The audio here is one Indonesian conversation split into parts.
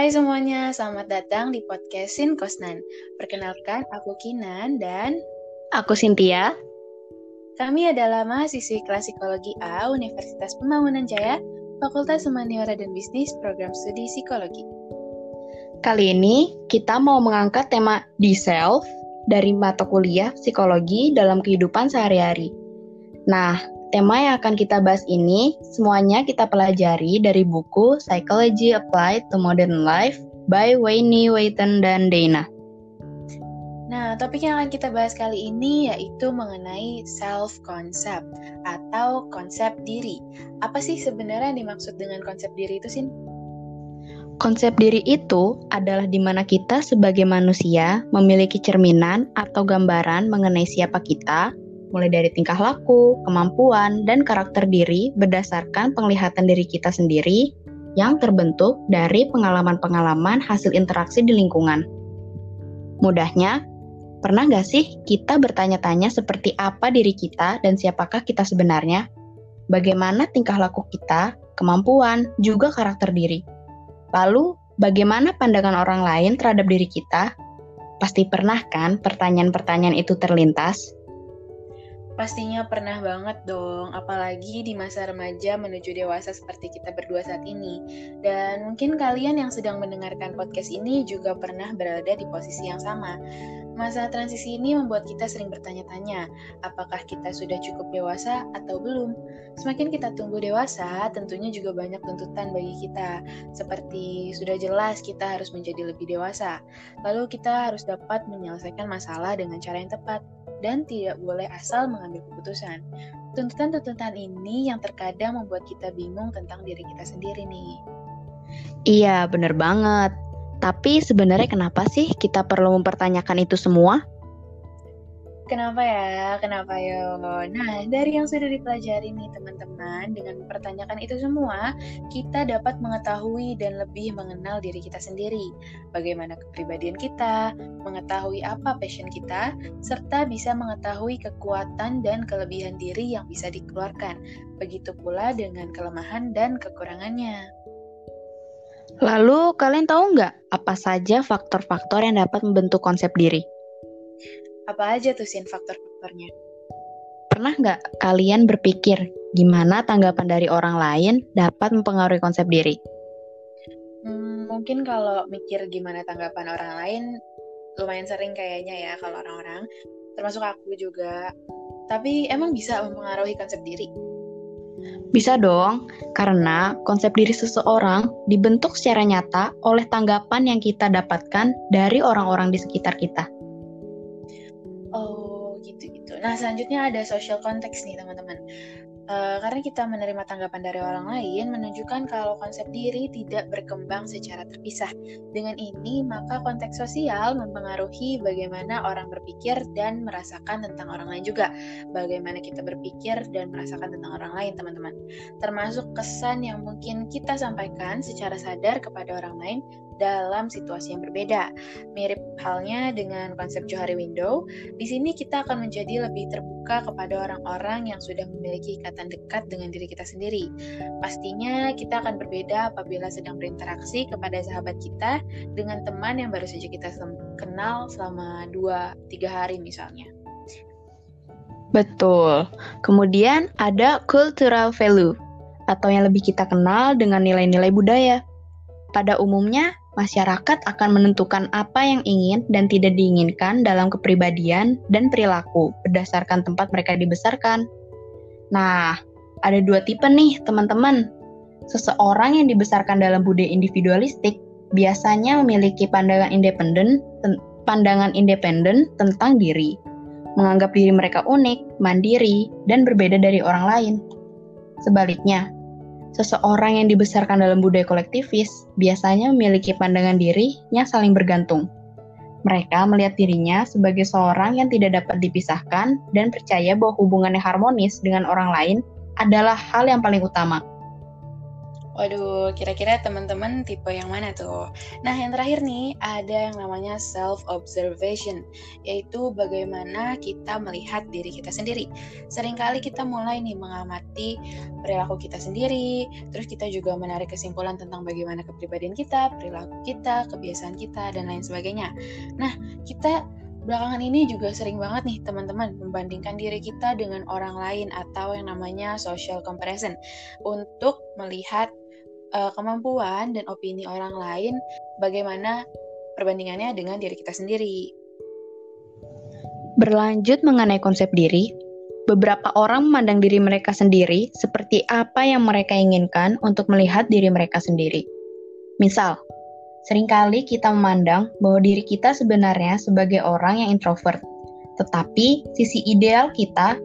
Hai semuanya, selamat datang di podcast Sin Kosnan. Perkenalkan, aku Kinan dan aku Cynthia. Kami adalah mahasiswi kelas psikologi A Universitas Pembangunan Jaya, Fakultas Humaniora dan Bisnis, Program Studi Psikologi. Kali ini kita mau mengangkat tema di self dari mata kuliah psikologi dalam kehidupan sehari-hari. Nah, Tema yang akan kita bahas ini semuanya kita pelajari dari buku Psychology Applied to Modern Life by Wayne Wayton dan Dana. Nah, topik yang akan kita bahas kali ini yaitu mengenai self-concept atau konsep diri. Apa sih sebenarnya yang dimaksud dengan konsep diri itu, Sin? Konsep diri itu adalah di mana kita sebagai manusia memiliki cerminan atau gambaran mengenai siapa kita, mulai dari tingkah laku, kemampuan, dan karakter diri berdasarkan penglihatan diri kita sendiri yang terbentuk dari pengalaman-pengalaman hasil interaksi di lingkungan. Mudahnya, pernah gak sih kita bertanya-tanya seperti apa diri kita dan siapakah kita sebenarnya? Bagaimana tingkah laku kita, kemampuan, juga karakter diri? Lalu, bagaimana pandangan orang lain terhadap diri kita? Pasti pernah kan pertanyaan-pertanyaan itu terlintas? Pastinya pernah banget dong, apalagi di masa remaja menuju dewasa seperti kita berdua saat ini. Dan mungkin kalian yang sedang mendengarkan podcast ini juga pernah berada di posisi yang sama. Masa transisi ini membuat kita sering bertanya-tanya, apakah kita sudah cukup dewasa atau belum? Semakin kita tumbuh dewasa, tentunya juga banyak tuntutan bagi kita, seperti sudah jelas kita harus menjadi lebih dewasa. Lalu kita harus dapat menyelesaikan masalah dengan cara yang tepat dan tidak boleh asal mengambil keputusan. Tuntutan-tuntutan ini yang terkadang membuat kita bingung tentang diri kita sendiri nih. Iya, bener banget. Tapi sebenarnya kenapa sih kita perlu mempertanyakan itu semua? Kenapa ya? Kenapa yo? Nah, dari yang sudah dipelajari nih teman-teman, dengan mempertanyakan itu semua, kita dapat mengetahui dan lebih mengenal diri kita sendiri. Bagaimana kepribadian kita, mengetahui apa passion kita, serta bisa mengetahui kekuatan dan kelebihan diri yang bisa dikeluarkan. Begitu pula dengan kelemahan dan kekurangannya. Lalu, kalian tahu nggak apa saja faktor-faktor yang dapat membentuk konsep diri? Apa aja tuh sin faktor-faktornya? Pernah nggak kalian berpikir gimana tanggapan dari orang lain dapat mempengaruhi konsep diri? Hmm, mungkin kalau mikir gimana tanggapan orang lain lumayan sering kayaknya ya kalau orang-orang, termasuk aku juga. Tapi emang bisa mempengaruhi konsep diri? Bisa dong, karena konsep diri seseorang dibentuk secara nyata oleh tanggapan yang kita dapatkan dari orang-orang di sekitar kita. Nah, selanjutnya ada social context nih, teman-teman. Uh, karena kita menerima tanggapan dari orang lain menunjukkan kalau konsep diri tidak berkembang secara terpisah. Dengan ini, maka konteks sosial mempengaruhi bagaimana orang berpikir dan merasakan tentang orang lain juga. Bagaimana kita berpikir dan merasakan tentang orang lain, teman-teman. Termasuk kesan yang mungkin kita sampaikan secara sadar kepada orang lain dalam situasi yang berbeda. Mirip halnya dengan konsep Johari Window, di sini kita akan menjadi lebih terbuka kepada orang-orang yang sudah memiliki ikatan dekat dengan diri kita sendiri. Pastinya kita akan berbeda apabila sedang berinteraksi kepada sahabat kita dengan teman yang baru saja kita kenal selama 2-3 hari misalnya. Betul. Kemudian ada cultural value atau yang lebih kita kenal dengan nilai-nilai budaya. Pada umumnya, masyarakat akan menentukan apa yang ingin dan tidak diinginkan dalam kepribadian dan perilaku berdasarkan tempat mereka dibesarkan. Nah, ada dua tipe nih, teman-teman. Seseorang yang dibesarkan dalam budaya individualistik biasanya memiliki pandangan independen pandangan independen tentang diri, menganggap diri mereka unik, mandiri, dan berbeda dari orang lain. Sebaliknya, Seseorang yang dibesarkan dalam budaya kolektivis biasanya memiliki pandangan diri yang saling bergantung. Mereka melihat dirinya sebagai seorang yang tidak dapat dipisahkan dan percaya bahwa hubungan yang harmonis dengan orang lain adalah hal yang paling utama. Waduh, kira-kira teman-teman tipe yang mana tuh? Nah, yang terakhir nih, ada yang namanya self-observation, yaitu bagaimana kita melihat diri kita sendiri. Seringkali kita mulai nih mengamati perilaku kita sendiri, terus kita juga menarik kesimpulan tentang bagaimana kepribadian kita, perilaku kita, kebiasaan kita, dan lain sebagainya. Nah, kita belakangan ini juga sering banget nih teman-teman membandingkan diri kita dengan orang lain atau yang namanya social comparison untuk melihat uh, kemampuan dan opini orang lain bagaimana perbandingannya dengan diri kita sendiri. Berlanjut mengenai konsep diri, beberapa orang memandang diri mereka sendiri seperti apa yang mereka inginkan untuk melihat diri mereka sendiri. Misal, sering kali kita memandang bahwa diri kita sebenarnya sebagai orang yang introvert, tetapi sisi ideal kita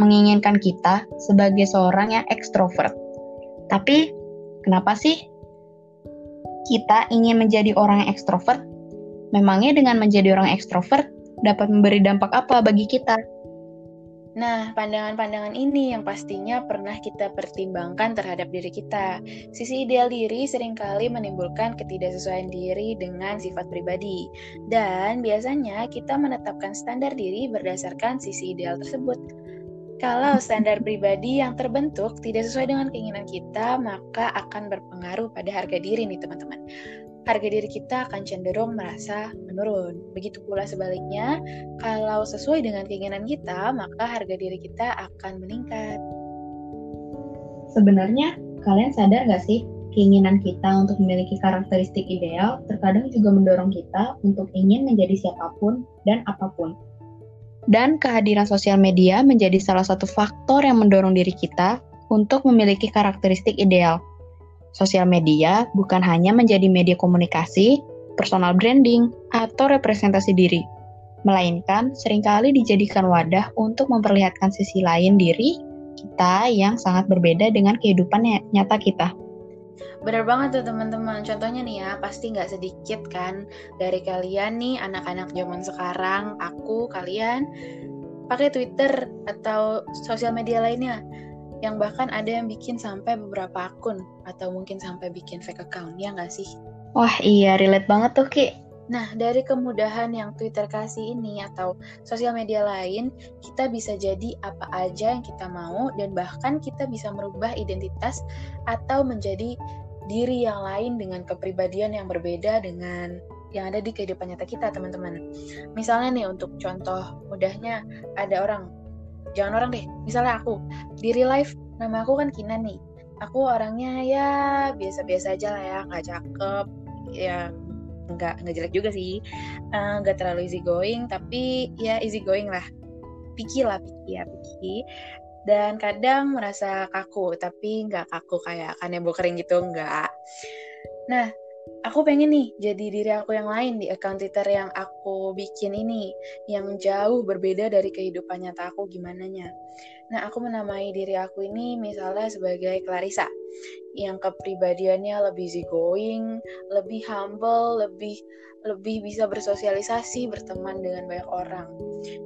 menginginkan kita sebagai seorang yang ekstrovert. Tapi Kenapa sih kita ingin menjadi orang yang ekstrovert? Memangnya dengan menjadi orang ekstrovert dapat memberi dampak apa bagi kita? Nah, pandangan-pandangan ini yang pastinya pernah kita pertimbangkan terhadap diri kita. Sisi ideal diri sering kali menimbulkan ketidaksesuaian diri dengan sifat pribadi. Dan biasanya kita menetapkan standar diri berdasarkan sisi ideal tersebut. Kalau standar pribadi yang terbentuk tidak sesuai dengan keinginan kita, maka akan berpengaruh pada harga diri nih teman-teman. Harga diri kita akan cenderung merasa menurun. Begitu pula sebaliknya, kalau sesuai dengan keinginan kita, maka harga diri kita akan meningkat. Sebenarnya, kalian sadar gak sih keinginan kita untuk memiliki karakteristik ideal terkadang juga mendorong kita untuk ingin menjadi siapa pun dan apa pun. Dan kehadiran sosial media menjadi salah satu faktor yang mendorong diri kita untuk memiliki karakteristik ideal. Sosial media bukan hanya menjadi media komunikasi, personal branding, atau representasi diri, melainkan sering kali dijadikan wadah untuk memperlihatkan sisi lain diri kita yang sangat berbeda dengan kehidupan nyata kita. Bener banget tuh teman-teman. Contohnya nih ya, pasti nggak sedikit kan dari kalian nih anak-anak zaman sekarang, aku, kalian pakai Twitter atau sosial media lainnya yang bahkan ada yang bikin sampai beberapa akun atau mungkin sampai bikin fake account, ya nggak sih? Wah iya, relate banget tuh Ki. Nah, dari kemudahan yang Twitter kasih ini atau sosial media lain, kita bisa jadi apa aja yang kita mau dan bahkan kita bisa merubah identitas atau menjadi diri yang lain dengan kepribadian yang berbeda dengan yang ada di kehidupan nyata kita, teman-teman. Misalnya nih untuk contoh mudahnya ada orang jangan orang deh, misalnya aku di real life nama aku kan Kinan nih. Aku orangnya ya biasa-biasa aja lah ya, nggak cakep, ya nggak nggak jelek juga sih. Eh, nggak uh, terlalu easy going tapi ya easy going lah. Picky lah picky ya picky. Dan kadang merasa kaku tapi nggak kaku kayak kanebo kering gitu nggak. Nah aku pengen nih jadi diri aku yang lain di account Twitter yang aku bikin ini yang jauh berbeda dari kehidupan nyata aku gimana. Nah, aku menamai diri aku ini misalnya sebagai Clarissa yang kepribadiannya lebih easygoing, lebih humble, lebih lebih bisa bersosialisasi, berteman dengan banyak orang.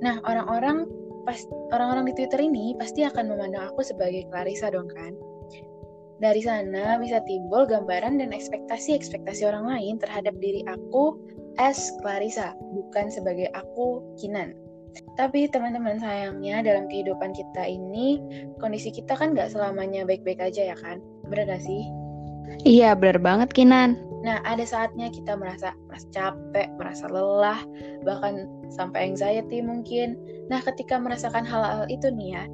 Nah, orang-orang pas orang-orang di Twitter ini pasti akan memandang aku sebagai Clarissa dong kan? Dari sana bisa timbul gambaran dan ekspektasi-ekspektasi orang lain terhadap diri aku as Clarissa, bukan sebagai aku Kinan. Tapi teman-teman sayangnya dalam kehidupan kita ini, kondisi kita kan nggak selamanya baik-baik aja ya kan? Bener gak sih? Iya, bener banget Kinan. Nah, ada saatnya kita merasa, merasa capek, merasa lelah, bahkan sampai anxiety mungkin. Nah, ketika merasakan hal-hal itu nih ya,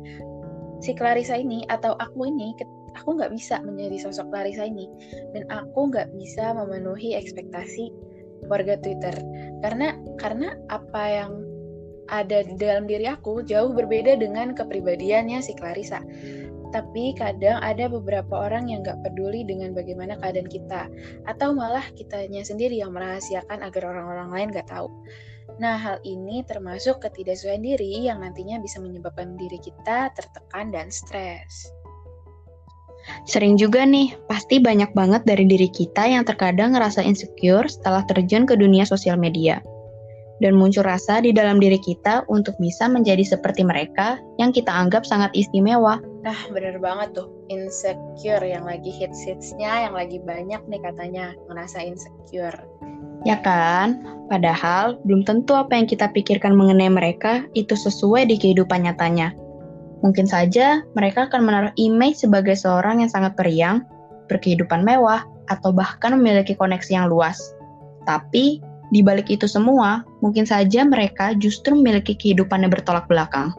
si Clarissa ini atau aku ini aku nggak bisa menjadi sosok Larissa ini dan aku nggak bisa memenuhi ekspektasi warga Twitter karena karena apa yang ada di dalam diri aku jauh berbeda dengan kepribadiannya si Clarissa. Tapi kadang ada beberapa orang yang gak peduli dengan bagaimana keadaan kita, atau malah kitanya sendiri yang merahasiakan agar orang-orang lain gak tahu. Nah, hal ini termasuk ketidaksesuaian diri yang nantinya bisa menyebabkan diri kita tertekan dan stres. Sering juga nih, pasti banyak banget dari diri kita yang terkadang ngerasa insecure setelah terjun ke dunia sosial media. Dan muncul rasa di dalam diri kita untuk bisa menjadi seperti mereka yang kita anggap sangat istimewa. Nah, bener banget tuh, insecure yang lagi hits-hitsnya, yang lagi banyak nih katanya ngerasa insecure. Ya kan? Padahal belum tentu apa yang kita pikirkan mengenai mereka itu sesuai di kehidupan nyatanya. Mungkin saja mereka akan menaruh image sebagai seorang yang sangat periang, berkehidupan mewah, atau bahkan memiliki koneksi yang luas. Tapi, di balik itu semua, mungkin saja mereka justru memiliki kehidupan yang bertolak belakang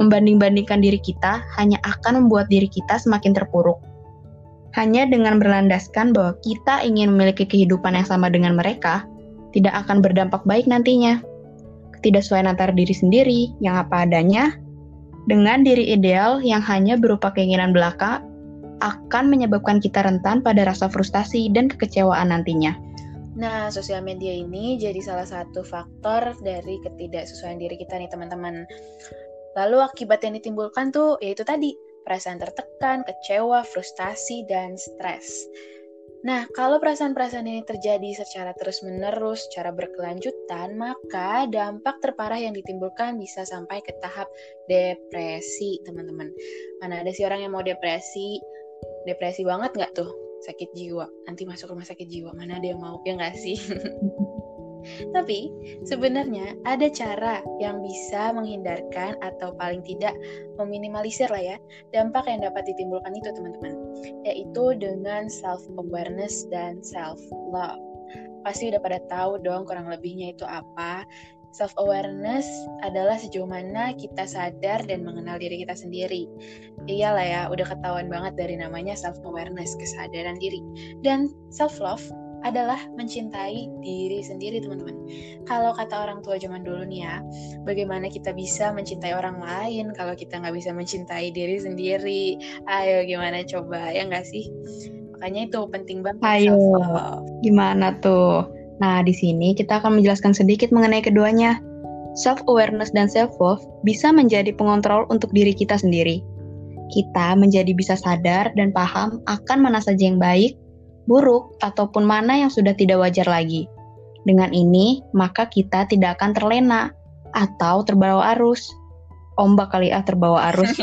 membanding-bandingkan diri kita hanya akan membuat diri kita semakin terpuruk. Hanya dengan berlandaskan bahwa kita ingin memiliki kehidupan yang sama dengan mereka, tidak akan berdampak baik nantinya. Ketidaksesuaian antara diri sendiri yang apa adanya dengan diri ideal yang hanya berupa keinginan belaka akan menyebabkan kita rentan pada rasa frustasi dan kekecewaan nantinya. Nah, sosial media ini jadi salah satu faktor dari ketidaksesuaian diri kita nih teman-teman. Lalu akibat yang ditimbulkan tuh yaitu tadi perasaan tertekan, kecewa, frustasi, dan stres. Nah, kalau perasaan-perasaan ini terjadi secara terus-menerus, secara berkelanjutan, maka dampak terparah yang ditimbulkan bisa sampai ke tahap depresi, teman-teman. Mana ada sih orang yang mau depresi? Depresi banget nggak tuh? Sakit jiwa. Nanti masuk rumah sakit jiwa. Mana ada yang mau? Ya nggak sih? Tapi sebenarnya ada cara yang bisa menghindarkan atau paling tidak meminimalisir lah ya dampak yang dapat ditimbulkan itu teman-teman, yaitu dengan self awareness dan self love. Pasti udah pada tahu dong kurang lebihnya itu apa. Self awareness adalah sejauh mana kita sadar dan mengenal diri kita sendiri. Iyalah ya, udah ketahuan banget dari namanya self awareness, kesadaran diri. Dan self love adalah mencintai diri sendiri teman-teman. Kalau kata orang tua zaman dulu nih ya, bagaimana kita bisa mencintai orang lain kalau kita nggak bisa mencintai diri sendiri? Ayo gimana coba ya nggak sih? Makanya itu penting banget. Ayo, gimana tuh? Nah di sini kita akan menjelaskan sedikit mengenai keduanya. Self awareness dan self love bisa menjadi pengontrol untuk diri kita sendiri. Kita menjadi bisa sadar dan paham akan mana saja yang baik buruk, ataupun mana yang sudah tidak wajar lagi. Dengan ini, maka kita tidak akan terlena atau terbawa arus. Ombak kali ah terbawa arus.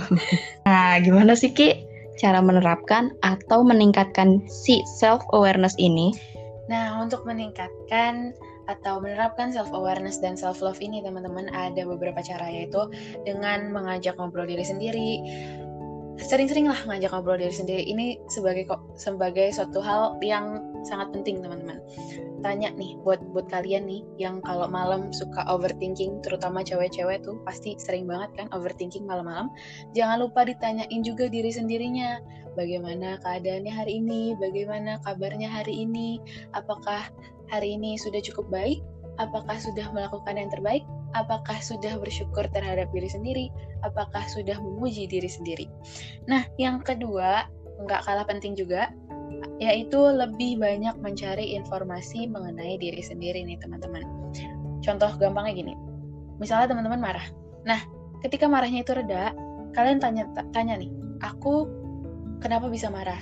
nah, gimana sih Ki cara menerapkan atau meningkatkan si self awareness ini? Nah, untuk meningkatkan atau menerapkan self awareness dan self love ini teman-teman ada beberapa cara yaitu dengan mengajak ngobrol diri sendiri, sering-sering lah ngajak ngobrol diri sendiri. Ini sebagai kok sebagai suatu hal yang sangat penting teman-teman. Tanya nih buat buat kalian nih yang kalau malam suka overthinking terutama cewek-cewek tuh pasti sering banget kan overthinking malam-malam. Jangan lupa ditanyain juga diri sendirinya. Bagaimana keadaannya hari ini? Bagaimana kabarnya hari ini? Apakah hari ini sudah cukup baik? Apakah sudah melakukan yang terbaik, apakah sudah bersyukur terhadap diri sendiri, apakah sudah memuji diri sendiri. Nah, yang kedua, nggak kalah penting juga, yaitu lebih banyak mencari informasi mengenai diri sendiri nih teman-teman. Contoh gampangnya gini, misalnya teman-teman marah. Nah, ketika marahnya itu reda, kalian tanya tanya nih, aku kenapa bisa marah?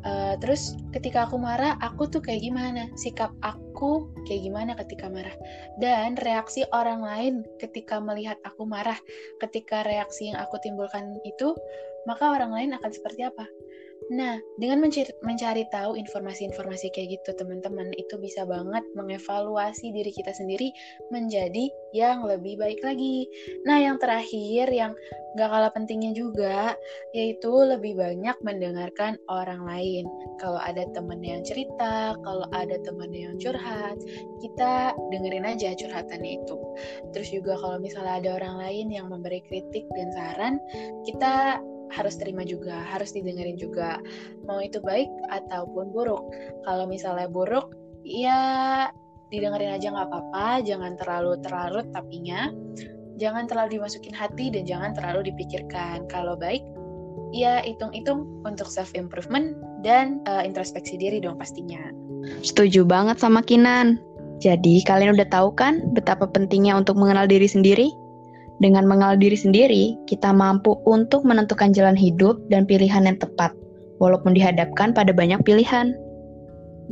Uh, terus ketika aku marah, aku tuh kayak gimana? Sikap aku kayak gimana ketika marah? Dan reaksi orang lain ketika melihat aku marah, ketika reaksi yang aku timbulkan itu, maka orang lain akan seperti apa? Nah, dengan mencari, tahu informasi-informasi kayak gitu, teman-teman, itu bisa banget mengevaluasi diri kita sendiri menjadi yang lebih baik lagi. Nah, yang terakhir, yang gak kalah pentingnya juga, yaitu lebih banyak mendengarkan orang lain. Kalau ada temen yang cerita, kalau ada temen yang curhat, kita dengerin aja curhatannya itu. Terus juga kalau misalnya ada orang lain yang memberi kritik dan saran, kita harus terima juga, harus didengerin juga. Mau itu baik ataupun buruk. Kalau misalnya buruk, ya didengerin aja nggak apa-apa, jangan terlalu terlarut tapinya. Jangan terlalu dimasukin hati dan jangan terlalu dipikirkan. Kalau baik, ya hitung-hitung untuk self improvement dan uh, introspeksi diri dong pastinya. Setuju banget sama Kinan. Jadi kalian udah tahu kan betapa pentingnya untuk mengenal diri sendiri? Dengan mengenal diri sendiri, kita mampu untuk menentukan jalan hidup dan pilihan yang tepat, walaupun dihadapkan pada banyak pilihan.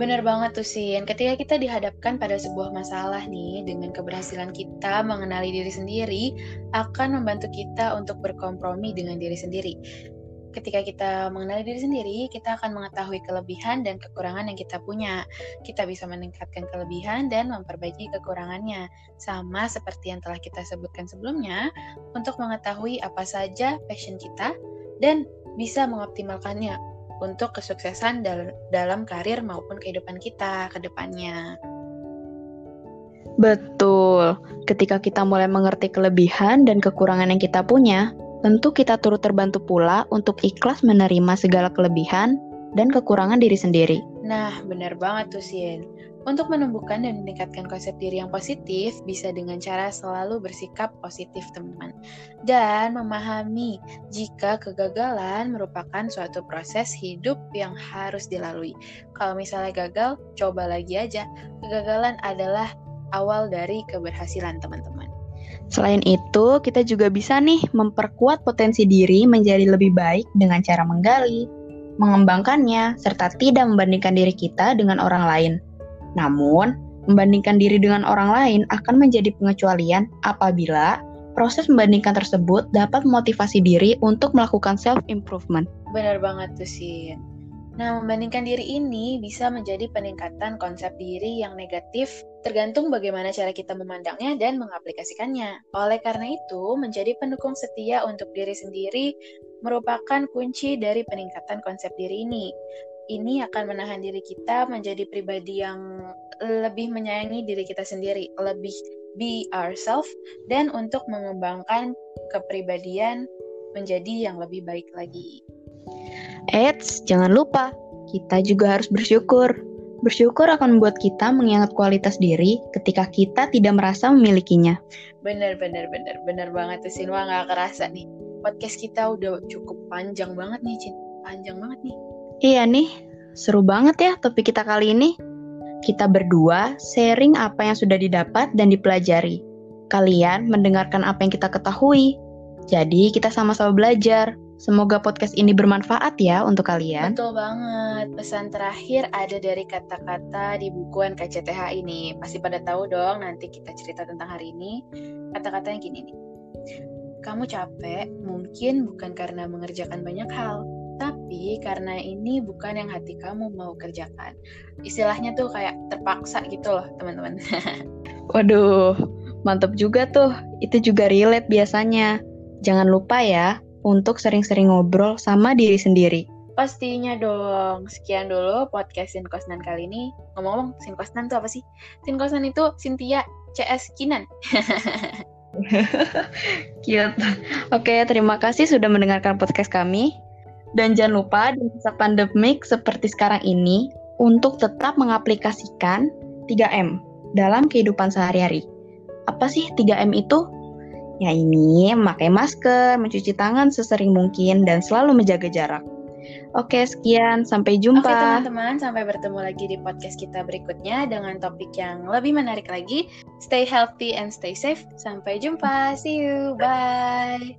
Bener banget tuh Sin, ketika kita dihadapkan pada sebuah masalah nih, dengan keberhasilan kita mengenali diri sendiri, akan membantu kita untuk berkompromi dengan diri sendiri. Ketika kita mengenali diri sendiri, kita akan mengetahui kelebihan dan kekurangan yang kita punya. Kita bisa meningkatkan kelebihan dan memperbaiki kekurangannya. Sama seperti yang telah kita sebutkan sebelumnya, untuk mengetahui apa saja passion kita dan bisa mengoptimalkannya untuk kesuksesan dal dalam karir maupun kehidupan kita ke depannya. Betul, ketika kita mulai mengerti kelebihan dan kekurangan yang kita punya, tentu kita turut terbantu pula untuk ikhlas menerima segala kelebihan dan kekurangan diri sendiri. Nah, benar banget tuh, Sien. Untuk menumbuhkan dan meningkatkan konsep diri yang positif bisa dengan cara selalu bersikap positif, teman-teman. Dan memahami jika kegagalan merupakan suatu proses hidup yang harus dilalui. Kalau misalnya gagal, coba lagi aja. Kegagalan adalah awal dari keberhasilan, teman-teman. Selain itu, kita juga bisa nih memperkuat potensi diri menjadi lebih baik dengan cara menggali, mengembangkannya, serta tidak membandingkan diri kita dengan orang lain. Namun, membandingkan diri dengan orang lain akan menjadi pengecualian apabila proses membandingkan tersebut dapat memotivasi diri untuk melakukan self-improvement. Benar banget tuh, Sin. Nah, membandingkan diri ini bisa menjadi peningkatan konsep diri yang negatif tergantung bagaimana cara kita memandangnya dan mengaplikasikannya. Oleh karena itu, menjadi pendukung setia untuk diri sendiri merupakan kunci dari peningkatan konsep diri ini ini akan menahan diri kita menjadi pribadi yang lebih menyayangi diri kita sendiri, lebih be ourselves, dan untuk mengembangkan kepribadian menjadi yang lebih baik lagi. Eits, jangan lupa, kita juga harus bersyukur. Bersyukur akan membuat kita mengingat kualitas diri ketika kita tidak merasa memilikinya. Bener, bener, bener. Bener banget tuh, Sinwa. Nggak kerasa nih. Podcast kita udah cukup panjang banget nih, Cin. Panjang banget nih. Iya nih, seru banget ya topik kita kali ini. Kita berdua sharing apa yang sudah didapat dan dipelajari. Kalian mendengarkan apa yang kita ketahui. Jadi kita sama-sama belajar. Semoga podcast ini bermanfaat ya untuk kalian. Betul banget. Pesan terakhir ada dari kata-kata di buku NKCTH ini. Pasti pada tahu dong nanti kita cerita tentang hari ini. Kata-katanya gini nih. Kamu capek mungkin bukan karena mengerjakan banyak hal, tapi karena ini bukan yang hati kamu mau kerjakan. Istilahnya tuh kayak terpaksa gitu loh, teman-teman. Waduh, mantap juga tuh. Itu juga relate biasanya. Jangan lupa ya untuk sering-sering ngobrol sama diri sendiri. Pastinya dong. Sekian dulu podcast Sinkosnan kali ini. Ngomong-ngomong, Sinkosnan tuh apa sih? Sinkosnan itu Cynthia CS Kinan. Cute. Oke, terima kasih sudah mendengarkan podcast kami. Dan jangan lupa di masa pandemik seperti sekarang ini untuk tetap mengaplikasikan 3M dalam kehidupan sehari-hari. Apa sih 3M itu? Ya ini, memakai masker, mencuci tangan sesering mungkin, dan selalu menjaga jarak. Oke, sekian. Sampai jumpa. Oke, teman-teman. Sampai bertemu lagi di podcast kita berikutnya dengan topik yang lebih menarik lagi. Stay healthy and stay safe. Sampai jumpa. See you. Bye.